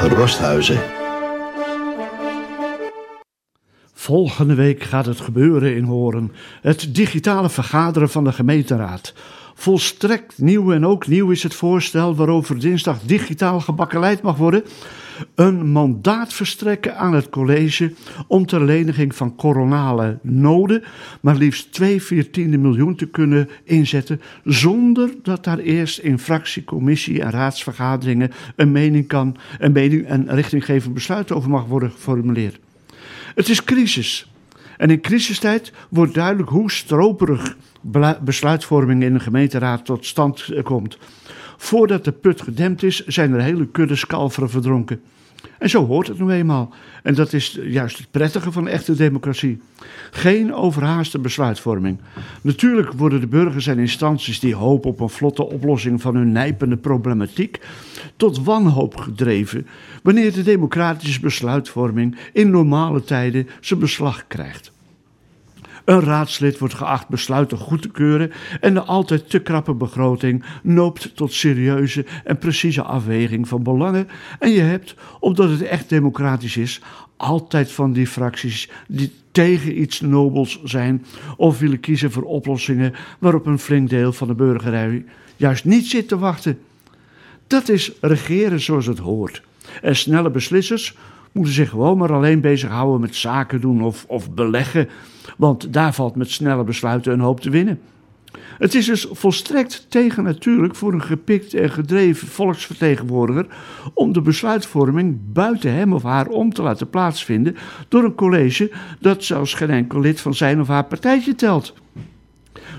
Rosthuizen. Volgende week gaat het gebeuren in Horen. Het digitale vergaderen van de gemeenteraad. Volstrekt nieuw en ook nieuw is het voorstel waarover dinsdag digitaal gebakkeleid mag worden. Een mandaat verstrekken aan het college om ter leniging van coronale noden maar liefst 2 viertiende miljoen te kunnen inzetten zonder dat daar eerst in fractie, commissie en raadsvergaderingen een mening, kan, een mening en richtinggevend besluit over mag worden geformuleerd. Het is crisis. En in crisistijd wordt duidelijk hoe stroperig besluitvorming in een gemeenteraad tot stand komt. Voordat de put gedempt is, zijn er hele kuddes kalveren verdronken. En zo hoort het nu eenmaal. En dat is juist het prettige van echte democratie. Geen overhaaste besluitvorming. Natuurlijk worden de burgers en instanties die hopen op een vlotte oplossing van hun nijpende problematiek tot wanhoop gedreven wanneer de democratische besluitvorming in normale tijden zijn beslag krijgt. Een raadslid wordt geacht besluiten goed te keuren en de altijd te krappe begroting noopt tot serieuze en precieze afweging van belangen. En je hebt, omdat het echt democratisch is, altijd van die fracties die tegen iets nobels zijn of willen kiezen voor oplossingen waarop een flink deel van de burgerij juist niet zit te wachten. Dat is regeren zoals het hoort. En snelle beslissers moeten zich gewoon maar alleen bezighouden met zaken doen of, of beleggen. Want daar valt met snelle besluiten een hoop te winnen. Het is dus volstrekt tegennatuurlijk voor een gepikt en gedreven volksvertegenwoordiger om de besluitvorming buiten hem of haar om te laten plaatsvinden door een college dat zelfs geen enkel lid van zijn of haar partijtje telt.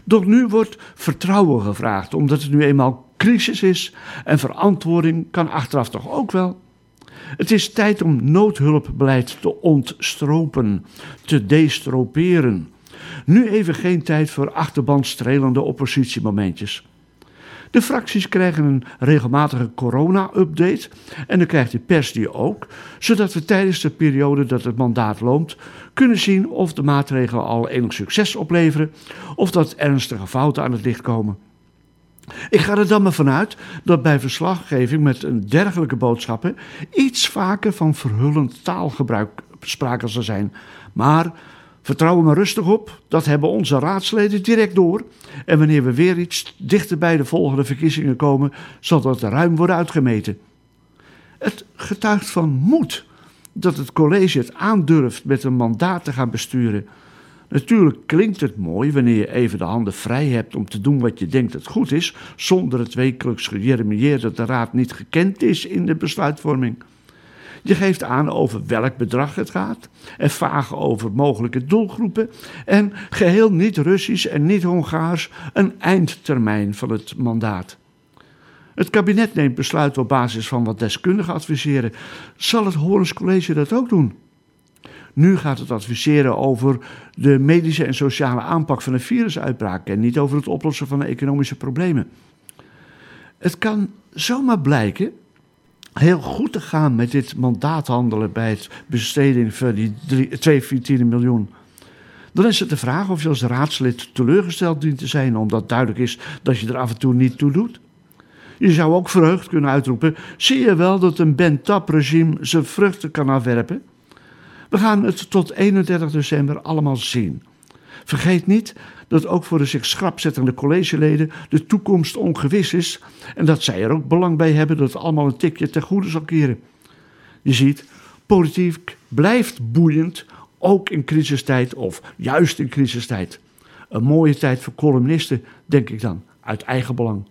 Doch nu wordt vertrouwen gevraagd, omdat het nu eenmaal crisis is en verantwoording kan achteraf toch ook wel. Het is tijd om noodhulpbeleid te ontstropen, te destroperen. Nu even geen tijd voor achterbandstrelende oppositiemomentjes. De fracties krijgen een regelmatige corona-update en dan krijgt de pers die ook, zodat we tijdens de periode dat het mandaat loopt kunnen zien of de maatregelen al enig succes opleveren of dat ernstige fouten aan het licht komen. Ik ga er dan maar vanuit dat bij verslaggeving met een dergelijke boodschappen iets vaker van verhullend taalgebruik sprake zal zijn. Maar vertrouw er maar rustig op, dat hebben onze raadsleden direct door. En wanneer we weer iets dichter bij de volgende verkiezingen komen, zal dat ruim worden uitgemeten. Het getuigt van moed dat het college het aandurft met een mandaat te gaan besturen. Natuurlijk klinkt het mooi wanneer je even de handen vrij hebt om te doen wat je denkt dat goed is, zonder het wekelijks gejeremieerd dat de raad niet gekend is in de besluitvorming. Je geeft aan over welk bedrag het gaat en vaag over mogelijke doelgroepen en geheel niet Russisch en niet Hongaars een eindtermijn van het mandaat. Het kabinet neemt besluiten op basis van wat deskundigen adviseren. Zal het Horens College dat ook doen? Nu gaat het adviseren over de medische en sociale aanpak van een virusuitbraak en niet over het oplossen van de economische problemen. Het kan zomaar blijken heel goed te gaan met dit mandaathandelen bij het besteding van die 2 miljoen. Dan is het de vraag of je als raadslid teleurgesteld dient te zijn, omdat duidelijk is dat je er af en toe niet toe doet. Je zou ook verheugd kunnen uitroepen: zie je wel dat een Ben-Tap-regime zijn vruchten kan afwerpen? We gaan het tot 31 december allemaal zien. Vergeet niet dat ook voor de zich schrapzettende collegeleden de toekomst ongewis is en dat zij er ook belang bij hebben dat het allemaal een tikje ten goede zal keren. Je ziet, politiek blijft boeiend, ook in crisistijd of juist in crisistijd. Een mooie tijd voor columnisten, denk ik dan, uit eigen belang.